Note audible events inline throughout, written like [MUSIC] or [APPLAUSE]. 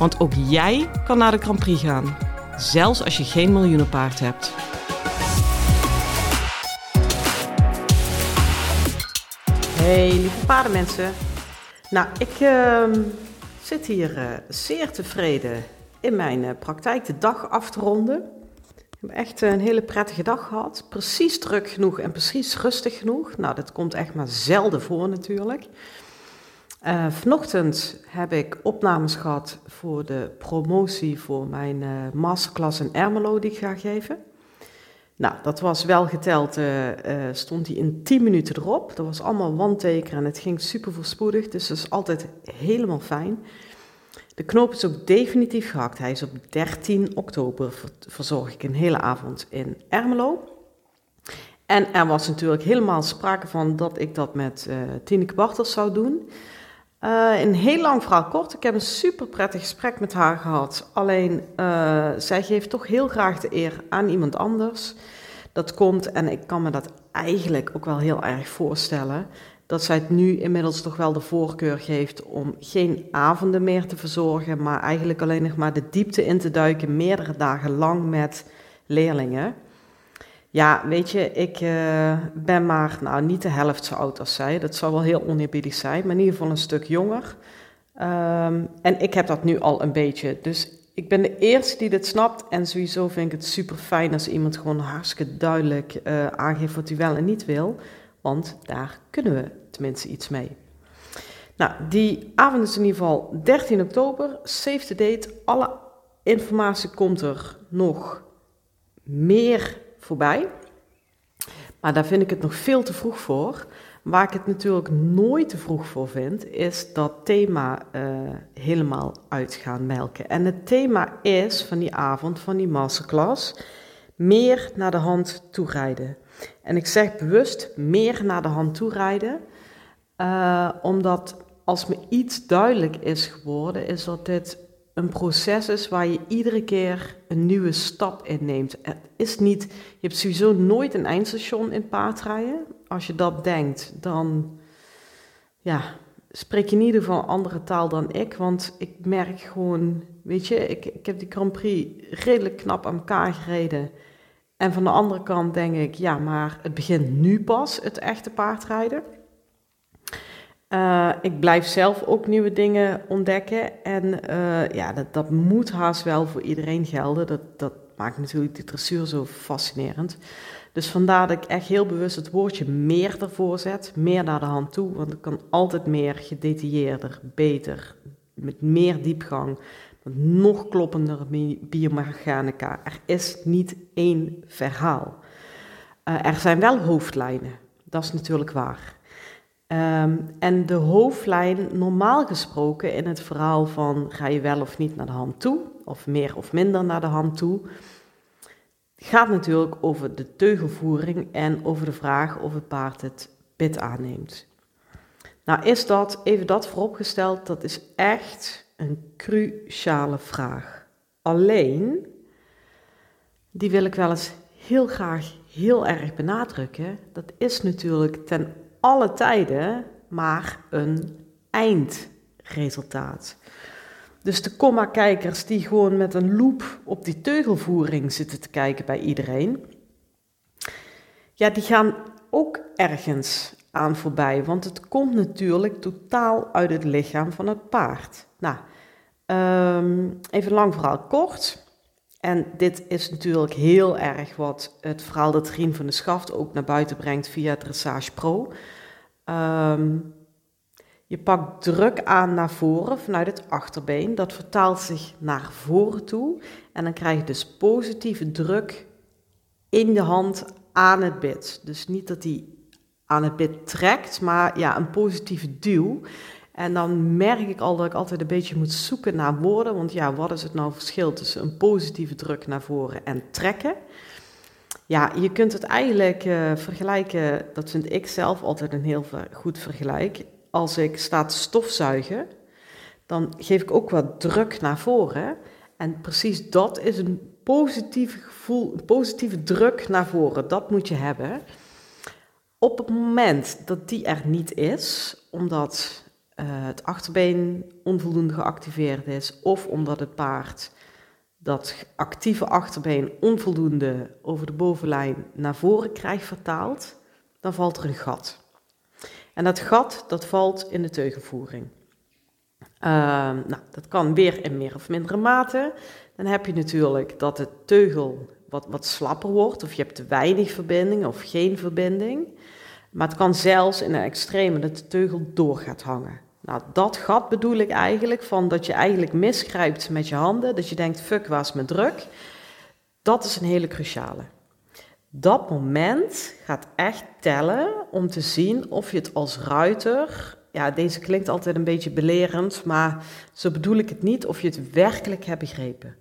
Want ook jij kan naar de Grand Prix gaan, zelfs als je geen miljoenenpaard hebt. Hey lieve paardenmensen. Nou, ik ehm, zit hier eh, zeer tevreden in mijn uh, praktijk de dag af te ronden. Ik heb echt een hele prettige dag gehad. Precies druk genoeg en precies rustig genoeg. Nou, dat komt echt maar zelden voor natuurlijk. Uh, vanochtend heb ik opnames gehad voor de promotie voor mijn uh, masterclass in Ermelo die ik ga geven. Nou, dat was wel geteld, uh, stond hij in 10 minuten erop. Dat was allemaal wandteken en het ging super voorspoedig, dus dat is altijd helemaal fijn. De knoop is ook definitief gehakt. Hij is op 13 oktober, verzorg ik een hele avond in Ermelo. En er was natuurlijk helemaal sprake van dat ik dat met Tineke Bartels zou doen. Uh, een heel lang verhaal kort. Ik heb een super prettig gesprek met haar gehad. Alleen uh, zij geeft toch heel graag de eer aan iemand anders. Dat komt, en ik kan me dat eigenlijk ook wel heel erg voorstellen, dat zij het nu inmiddels toch wel de voorkeur geeft om geen avonden meer te verzorgen, maar eigenlijk alleen nog maar de diepte in te duiken, meerdere dagen lang met leerlingen. Ja, weet je, ik uh, ben maar nou, niet de helft zo oud als zij. Dat zou wel heel oneerbiedig zijn, maar in ieder geval een stuk jonger. Um, en ik heb dat nu al een beetje. Dus ik ben de eerste die dit snapt. En sowieso vind ik het super fijn als iemand gewoon hartstikke duidelijk uh, aangeeft wat hij wel en niet wil. Want daar kunnen we tenminste iets mee. Nou, die avond is in ieder geval 13 oktober. Save the date. Alle informatie komt er nog meer voorbij. Maar daar vind ik het nog veel te vroeg voor. Waar ik het natuurlijk nooit te vroeg voor vind, is dat thema uh, helemaal uit gaan melken. En het thema is van die avond, van die masterclass, meer naar de hand toe rijden. En ik zeg bewust meer naar de hand toe rijden, uh, omdat als me iets duidelijk is geworden, is dat dit een proces is waar je iedere keer een nieuwe stap inneemt. Het is niet, je hebt sowieso nooit een eindstation in paardrijden. Als je dat denkt, dan ja, spreek je in ieder geval een andere taal dan ik. Want ik merk gewoon, weet je, ik, ik heb die Grand Prix redelijk knap aan elkaar gereden. En van de andere kant denk ik, ja, maar het begint nu pas, het echte paardrijden. Uh, ik blijf zelf ook nieuwe dingen ontdekken. En uh, ja, dat, dat moet haast wel voor iedereen gelden. Dat, dat maakt natuurlijk de dressuur zo fascinerend. Dus vandaar dat ik echt heel bewust het woordje meer ervoor zet. Meer naar de hand toe. Want ik kan altijd meer gedetailleerder, beter, met meer diepgang. Met nog kloppender biomechanica. Er is niet één verhaal. Uh, er zijn wel hoofdlijnen. Dat is natuurlijk waar. Um, en de hoofdlijn, normaal gesproken in het verhaal van ga je wel of niet naar de hand toe, of meer of minder naar de hand toe, gaat natuurlijk over de teugelvoering en over de vraag of het paard het bit aanneemt. Nou is dat, even dat vooropgesteld, dat is echt een cruciale vraag. Alleen, die wil ik wel eens heel graag heel erg benadrukken, dat is natuurlijk ten alle tijden maar een eindresultaat. Dus de komma-kijkers die gewoon met een loop op die teugelvoering zitten te kijken bij iedereen, ja, die gaan ook ergens aan voorbij, want het komt natuurlijk totaal uit het lichaam van het paard. Nou, um, even lang verhaal kort. En dit is natuurlijk heel erg wat het verhaal dat Rien van de Schaft ook naar buiten brengt via Dressage Pro. Um, je pakt druk aan naar voren vanuit het achterbeen. Dat vertaalt zich naar voren toe. En dan krijg je dus positieve druk in de hand aan het bit. Dus niet dat hij aan het bit trekt, maar ja, een positieve duw. En dan merk ik al dat ik altijd een beetje moet zoeken naar woorden. Want ja, wat is het nou verschil tussen een positieve druk naar voren en trekken? Ja, je kunt het eigenlijk uh, vergelijken, dat vind ik zelf altijd een heel goed vergelijk. Als ik sta te stofzuigen, dan geef ik ook wat druk naar voren. En precies dat is een positief gevoel, een positieve druk naar voren. Dat moet je hebben. Op het moment dat die er niet is, omdat uh, het achterbeen onvoldoende geactiveerd is, of omdat het paard dat actieve achterbeen onvoldoende over de bovenlijn naar voren krijgt vertaald, dan valt er een gat. En dat gat, dat valt in de teugelvoering. Uh, nou, dat kan weer in meer of mindere mate. Dan heb je natuurlijk dat de teugel wat, wat slapper wordt, of je hebt te weinig verbinding of geen verbinding. Maar het kan zelfs in een extreme dat de teugel door gaat hangen. Nou, dat gat bedoel ik eigenlijk van dat je eigenlijk misgrijpt met je handen, dat je denkt, fuck, was mijn druk. Dat is een hele cruciale. Dat moment gaat echt tellen om te zien of je het als ruiter, ja, deze klinkt altijd een beetje belerend, maar zo bedoel ik het niet, of je het werkelijk hebt begrepen.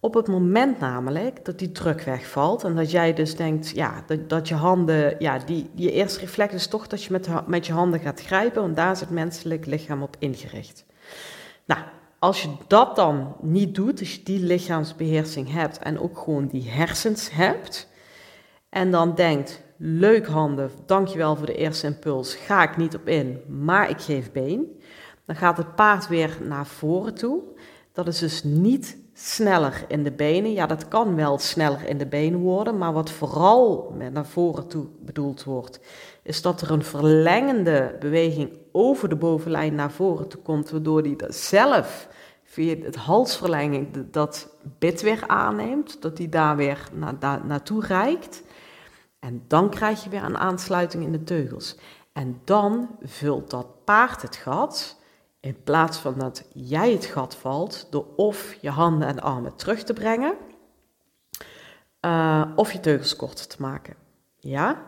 Op het moment namelijk dat die druk wegvalt en dat jij dus denkt, ja, dat, dat je handen, ja, die, je eerste reflex is toch dat je met, met je handen gaat grijpen, want daar is het menselijk lichaam op ingericht. Nou, als je dat dan niet doet, dus je die lichaamsbeheersing hebt en ook gewoon die hersens hebt, en dan denkt, leuk handen, dankjewel voor de eerste impuls, ga ik niet op in, maar ik geef been, dan gaat het paard weer naar voren toe. Dat is dus niet sneller in de benen. Ja, dat kan wel sneller in de benen worden, maar wat vooral met naar voren toe bedoeld wordt, is dat er een verlengende beweging over de bovenlijn naar voren toe komt, waardoor die zelf via het halsverlenging dat bit weer aanneemt, dat die daar weer na, naartoe reikt. En dan krijg je weer een aansluiting in de teugels. En dan vult dat paard het gat in plaats van dat jij het gat valt door of je handen en armen terug te brengen, uh, of je teugels korter te maken. Ja?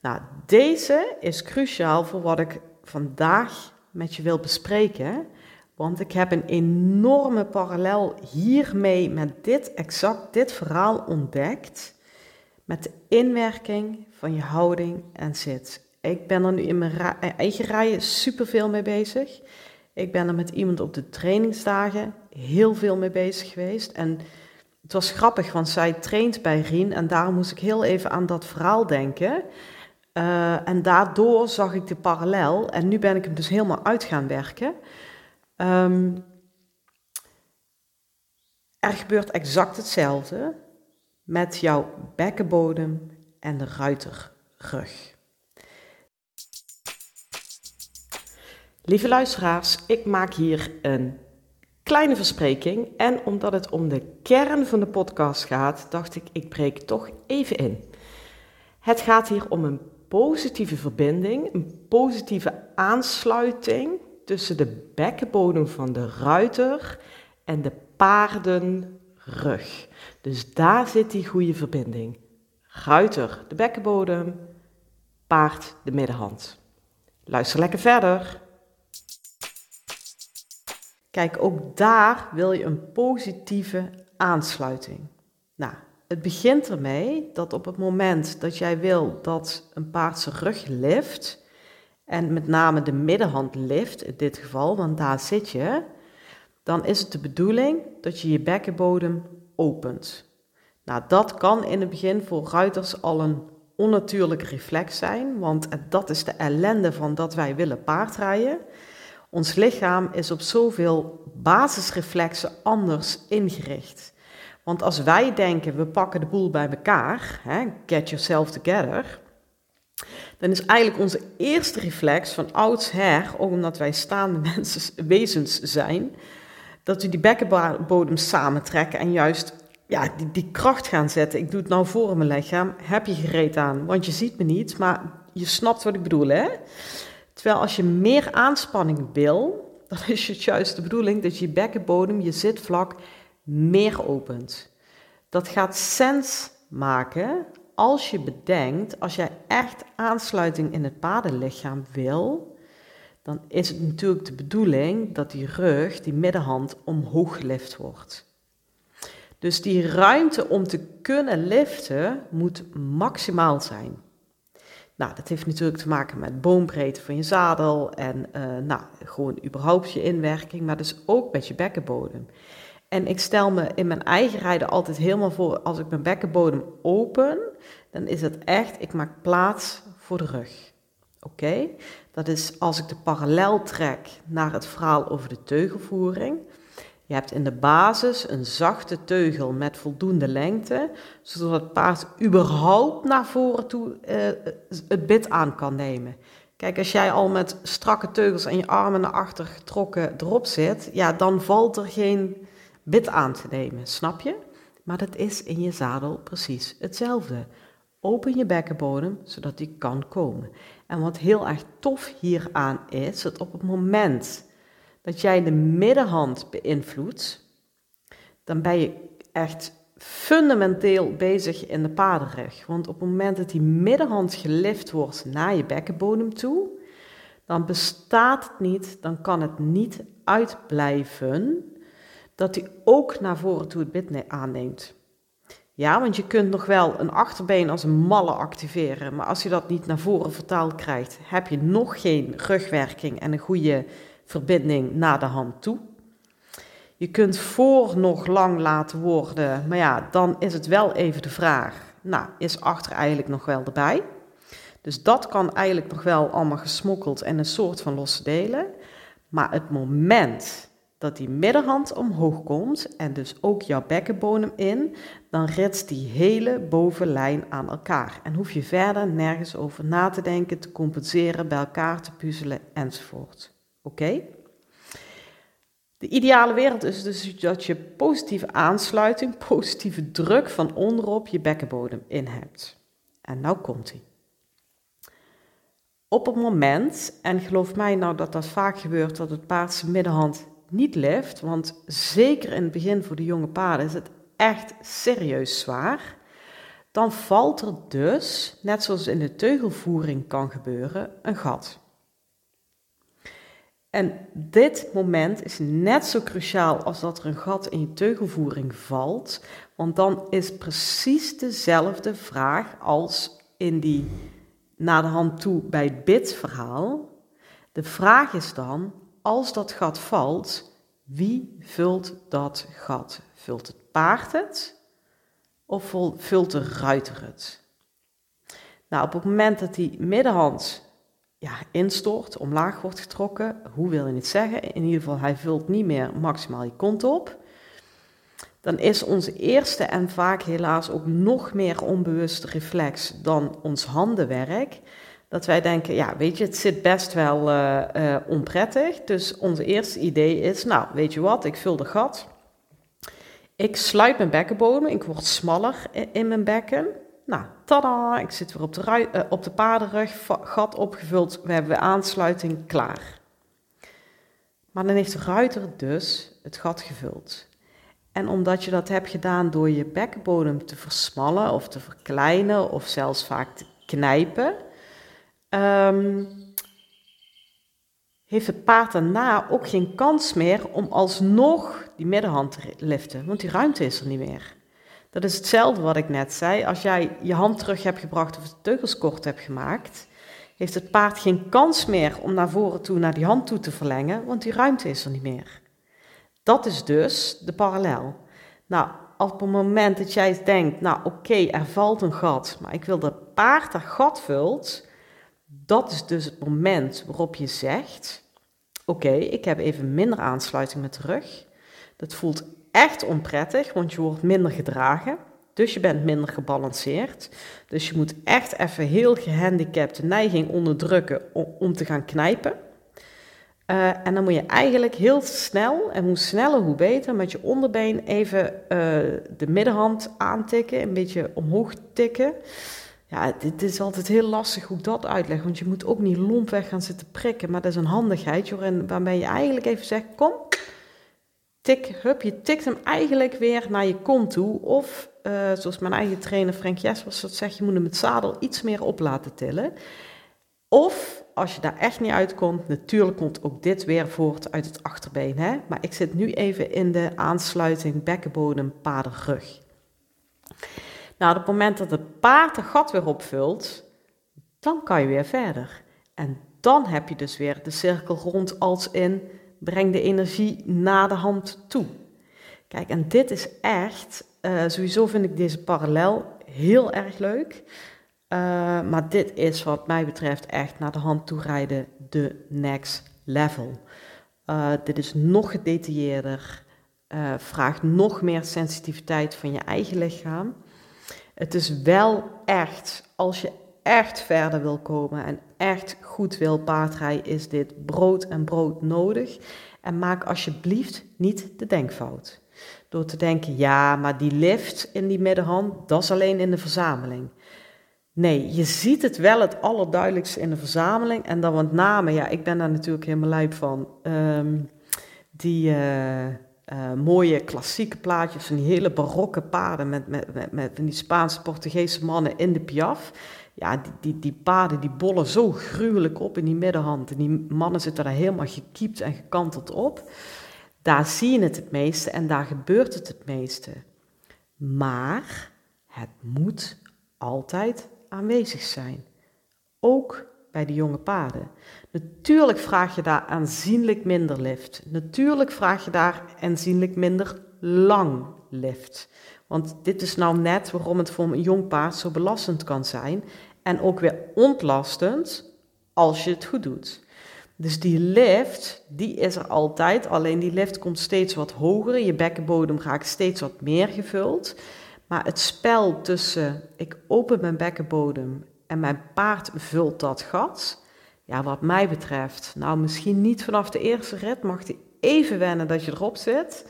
Nou, deze is cruciaal voor wat ik vandaag met je wil bespreken. Want ik heb een enorme parallel hiermee met dit exact dit verhaal ontdekt. Met de inwerking van je houding en zit. Ik ben er nu in mijn eigen rijen superveel mee bezig. Ik ben er met iemand op de trainingsdagen heel veel mee bezig geweest. En het was grappig, want zij traint bij Rien en daarom moest ik heel even aan dat verhaal denken. Uh, en daardoor zag ik de parallel en nu ben ik hem dus helemaal uit gaan werken. Um, er gebeurt exact hetzelfde met jouw bekkenbodem en de ruiterrug. Lieve luisteraars, ik maak hier een kleine verspreking en omdat het om de kern van de podcast gaat, dacht ik, ik breek toch even in. Het gaat hier om een positieve verbinding, een positieve aansluiting tussen de bekkenbodem van de ruiter en de paardenrug. Dus daar zit die goede verbinding. Ruiter de bekkenbodem, paard de middenhand. Luister lekker verder. Kijk, ook daar wil je een positieve aansluiting. Nou, het begint ermee dat op het moment dat jij wil dat een paard zijn rug lift, en met name de middenhand lift in dit geval, want daar zit je, dan is het de bedoeling dat je je bekkenbodem opent. Nou, dat kan in het begin voor ruiters al een onnatuurlijk reflex zijn, want dat is de ellende van dat wij willen paardrijden. Ons lichaam is op zoveel basisreflexen anders ingericht. Want als wij denken, we pakken de boel bij elkaar, hè, get yourself together, dan is eigenlijk onze eerste reflex van oudsher, ook omdat wij staande [LAUGHS] mensen, wezens zijn, dat we die bekkenbodem samentrekken en juist ja, die, die kracht gaan zetten. Ik doe het nou voor mijn lichaam, heb je gereed aan, want je ziet me niet, maar je snapt wat ik bedoel, hè? Terwijl als je meer aanspanning wil, dan [LAUGHS] is het juist de bedoeling dat je bekkenbodem, je zitvlak, meer opent. Dat gaat sens maken als je bedenkt, als jij echt aansluiting in het padenlichaam wil, dan is het natuurlijk de bedoeling dat die rug, die middenhand, omhoog gelift wordt. Dus die ruimte om te kunnen liften moet maximaal zijn. Nou, dat heeft natuurlijk te maken met boombreedte van je zadel en uh, nou, gewoon überhaupt je inwerking, maar dus ook met je bekkenbodem. En ik stel me in mijn eigen rijden altijd helemaal voor, als ik mijn bekkenbodem open, dan is het echt, ik maak plaats voor de rug. Oké? Dat is als ik de parallel trek naar het verhaal over de teugelvoering. Je hebt in de basis een zachte teugel met voldoende lengte, zodat het paard überhaupt naar voren toe uh, het bit aan kan nemen. Kijk, als jij al met strakke teugels en je armen naar achter getrokken erop zit, ja, dan valt er geen bit aan te nemen, snap je? Maar dat is in je zadel precies hetzelfde. Open je bekkenbodem, zodat die kan komen. En wat heel erg tof hieraan is, dat op het moment dat jij de middenhand beïnvloedt, dan ben je echt fundamenteel bezig in de paardenrug. Want op het moment dat die middenhand gelift wordt naar je bekkenbodem toe, dan bestaat het niet, dan kan het niet uitblijven dat hij ook naar voren toe het bit aanneemt. Ja, want je kunt nog wel een achterbeen als een malle activeren, maar als je dat niet naar voren vertaald krijgt, heb je nog geen rugwerking en een goede verbinding naar de hand toe. Je kunt voor nog lang laten worden, maar ja, dan is het wel even de vraag, nou, is achter eigenlijk nog wel erbij? Dus dat kan eigenlijk nog wel allemaal gesmokkeld en een soort van losse delen. Maar het moment dat die middenhand omhoog komt en dus ook jouw bekkenbodem in, dan ritst die hele bovenlijn aan elkaar. En hoef je verder nergens over na te denken, te compenseren, bij elkaar te puzzelen enzovoort. Oké? De ideale wereld is dus dat je positieve aansluiting, positieve druk van onderop je bekkenbodem in hebt. En nou komt hij. Op het moment, en geloof mij nou dat dat vaak gebeurt, dat het paard zijn middenhand niet lift, want zeker in het begin voor de jonge paarden is het echt serieus zwaar, dan valt er dus, net zoals in de teugelvoering kan gebeuren, een gat. En dit moment is net zo cruciaal als dat er een gat in je teugelvoering valt, want dan is precies dezelfde vraag als in die naar de hand toe bij het bidverhaal. De vraag is dan, als dat gat valt, wie vult dat gat? Vult het paard het of vult de ruiter het? Nou, op het moment dat die middenhand ja, instort, omlaag wordt getrokken, hoe wil je het zeggen? In ieder geval, hij vult niet meer maximaal je kont op. Dan is onze eerste en vaak helaas ook nog meer onbewuste reflex dan ons handenwerk dat wij denken, ja, weet je, het zit best wel uh, onprettig. Dus onze eerste idee is, nou, weet je wat, ik vul de gat. Ik sluit mijn bekkenbodem, ik word smaller in, mijn bekken. Nou, tada, ik zit weer op de, uh, op de paardenrug, gat opgevuld, we hebben aansluiting klaar. Maar dan heeft de ruiter dus het gat gevuld. En omdat je dat hebt gedaan door je bekkenbodem te versmallen of te verkleinen of zelfs vaak te knijpen, um, heeft het paard daarna ook geen kans meer om alsnog die middenhand te liften, want die ruimte is er niet meer. Dat is hetzelfde wat ik net zei. Als jij je hand terug hebt gebracht of de teugels kort hebt gemaakt, heeft het paard geen kans meer om naar voren toe naar die hand toe te verlengen, want die ruimte is er niet meer. Dat is dus de parallel. Nou, op het moment dat jij denkt, nou oké, er valt een gat, maar ik wil dat paard dat gat vult, dat is dus het moment waarop je zegt: Oké, ik heb even minder aansluiting met de rug. Dat voelt echt onprettig, want je wordt minder gedragen. Dus je bent minder gebalanceerd. Dus je moet echt even heel gehandicapt de neiging onderdrukken om, te gaan knijpen. Uh, en dan moet je eigenlijk heel snel, en hoe sneller hoe beter, met je onderbeen even uh, de middenhand aantikken, een beetje omhoog tikken. Ja, dit is altijd heel lastig hoe ik dat uitleg, want je moet ook niet lompweg gaan zitten prikken, maar dat is een handigheid, joh, en je eigenlijk even zegt, kom, tik, hup, je tikt hem eigenlijk weer naar je kont toe, of uh, zoals mijn eigen trainer Frank Jespers dat zegt, je moet hem het zadel iets meer op laten tillen, of als je daar echt niet uitkomt, natuurlijk komt ook dit weer voort uit het achterbeen. Hè? Maar ik zit nu even in de aansluiting bekkenbodem, paardenrug. Nou, op het moment dat het paard het gat weer opvult, dan kan je weer verder. En dan heb je dus weer de cirkel rond als in breng de energie naar de hand toe. Kijk, en dit is echt, uh, sowieso vind ik deze parallel heel erg leuk. Uh, maar dit is wat mij betreft echt naar de hand toe rijden de next level. Uh, dit is nog gedetailleerder, vraagt nog meer sensitiviteit van je eigen lichaam. Het is wel echt, als je echt verder wil komen en echt goed wil paardrijden, is dit brood en brood nodig. En maak alsjeblieft niet de denkfout. Door te denken, ja, maar die lift in die middenhand, dat is alleen in de verzameling. Nee, je ziet het wel het allerduidelijkste in de verzameling. En dan met name, ja, ik ben daar natuurlijk helemaal lijp van. Ehm, die uh, uh, mooie klassieke plaatjes van die hele barokke paarden met, met, met, met die Spaanse Portugese mannen in de piaf ja, die, die, die paarden die bollen zo gruwelijk op in die middenhand. En die mannen zitten daar helemaal gekiept en gekanteld op. Daar zie je het het meeste en daar gebeurt het het meeste. Maar het moet altijd aanwezig zijn. Ook bij de jonge paarden. Natuurlijk vraag je daar aanzienlijk minder lift. Natuurlijk vraag je daar aanzienlijk minder lang lift. Want dit is nou net waarom het voor een jong paard zo belastend kan zijn. En ook weer ontlastend als je het goed doet. Dus die lift, die is er altijd. Alleen die lift komt steeds wat hoger. Je bekkenbodem raakt steeds wat meer gevuld. Maar het spel tussen ik open mijn bekkenbodem en mijn paard vult dat gat. Ja, wat mij betreft, nou misschien niet vanaf de eerste rit, mag hij even wennen dat je erop zit.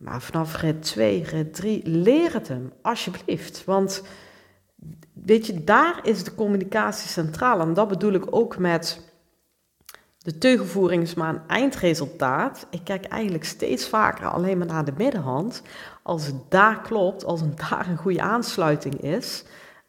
Maar vanaf rit 2, rit 3, leer het hem, alsjeblieft. Want weet je, daar is de communicatie centraal. En dat bedoel ik ook met de teugelvoering is maar een eindresultaat. Ik kijk eigenlijk steeds vaker alleen maar naar de middenhand. Als het daar klopt, als het daar een goede aansluiting is,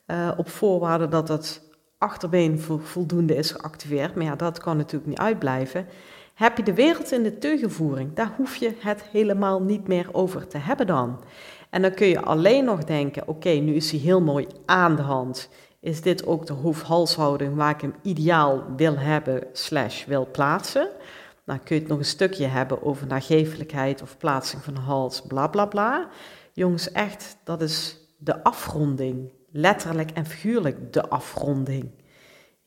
uh, op voorwaarde dat het achterbeen voldoende is geactiveerd. Maar ja, dat kan natuurlijk niet uitblijven. Heb je de wereld in de teugelvoering, daar hoef je het helemaal niet meer over te hebben dan. En dan kun je alleen nog denken, oké, nu is hij heel mooi aan de hand. Is dit ook de hoofdhalshouding waar ik hem ideaal wil hebben slash wil plaatsen? Dan kun je het nog een stukje hebben over nagevelijkheid of plaatsing van de hals, bla bla bla. Jongens, echt, dat is de afronding. Letterlijk en figuurlijk de afronding.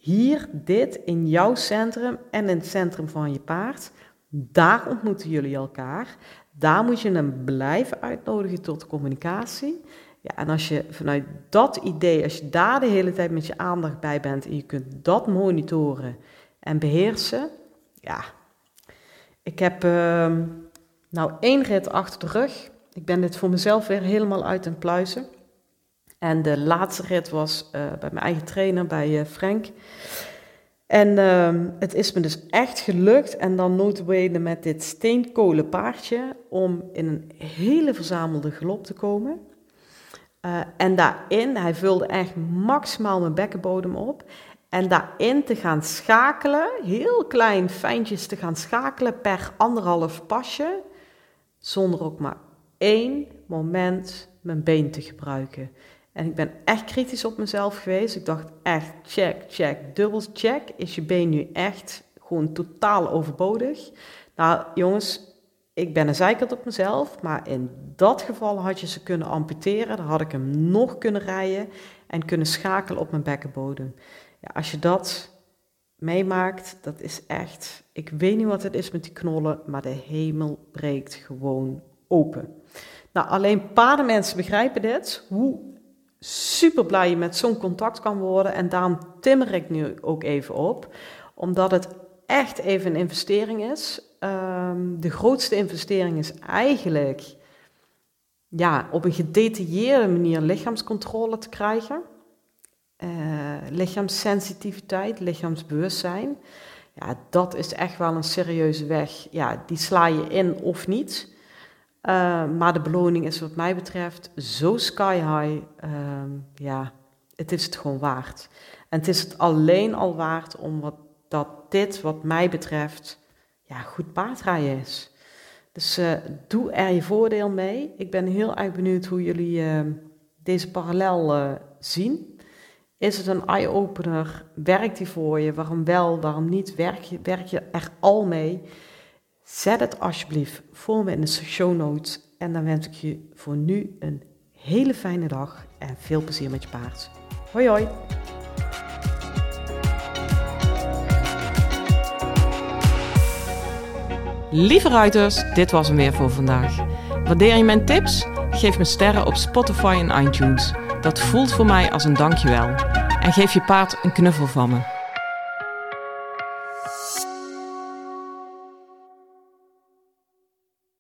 Hier, dit in jouw centrum en in het centrum van je paard. Daar ontmoeten jullie elkaar. Daar moet je hem blijven uitnodigen tot communicatie. Ja, en als je vanuit dat idee, als je daar de hele tijd met je aandacht bij bent en je kunt dat monitoren en beheersen, ja. Ik heb uh, nou één rit achter de rug. Ik ben dit voor mezelf weer helemaal uit en pluizen. En de laatste rit was uh, bij mijn eigen trainer, bij uh, Frank. En uh, het is me dus echt gelukt, en dan notabene met dit steenkolen paardje, om in een hele verzamelde galop te komen. Uh, en daarin, hij vulde echt maximaal mijn bekkenbodem op. En daarin te gaan schakelen, heel klein fijntjes te gaan schakelen per anderhalf pasje, zonder ook maar één moment mijn been te gebruiken. En ik ben echt kritisch op mezelf geweest. Ik dacht echt, check, check, dubbel check. Is je been nu echt gewoon totaal overbodig? Nou jongens, ik ben een zeikert op mezelf. Maar in dat geval had je ze kunnen amputeren. Dan had ik hem nog kunnen rijden en kunnen schakelen op mijn bekkenbodem. Ja, als je dat meemaakt, dat is echt... Ik weet niet wat het is met die knollen, maar de hemel breekt gewoon open. Nou, alleen paardenmensen begrijpen dit, hoe super blij je met zo'n contact kan worden. En daarom timmer ik nu ook even op, omdat het echt even een investering is. Um, de grootste investering is eigenlijk ja, op een gedetailleerde manier lichaamscontrole te krijgen. Uh, lichaamssensitiviteit, lichaamsbewustzijn. Ja, dat is echt wel een serieuze weg. Ja, die sla je in of niet. Uh, maar de beloning is wat mij betreft zo sky high. Uh, ja, het is het gewoon waard. En het is het alleen al waard om wat dat dit, wat mij betreft, ja, goed paardrijden is. Dus uh, doe er je voordeel mee. Ik ben heel erg benieuwd hoe jullie uh, deze parallel uh, zien. Is het een eye-opener? Werkt die voor je? Waarom wel, waarom niet? Werk je, werk je er al mee? Zet het alsjeblieft voor me in de show notes. En dan wens ik je voor nu een hele fijne dag en veel plezier met je paard. Hoi hoi! Lieve ruiters, dit was hem weer voor vandaag. Waardeer je mijn tips? Geef me sterren op Spotify en iTunes. Dat voelt voor mij als een dankjewel. En geef je paard een knuffel van me.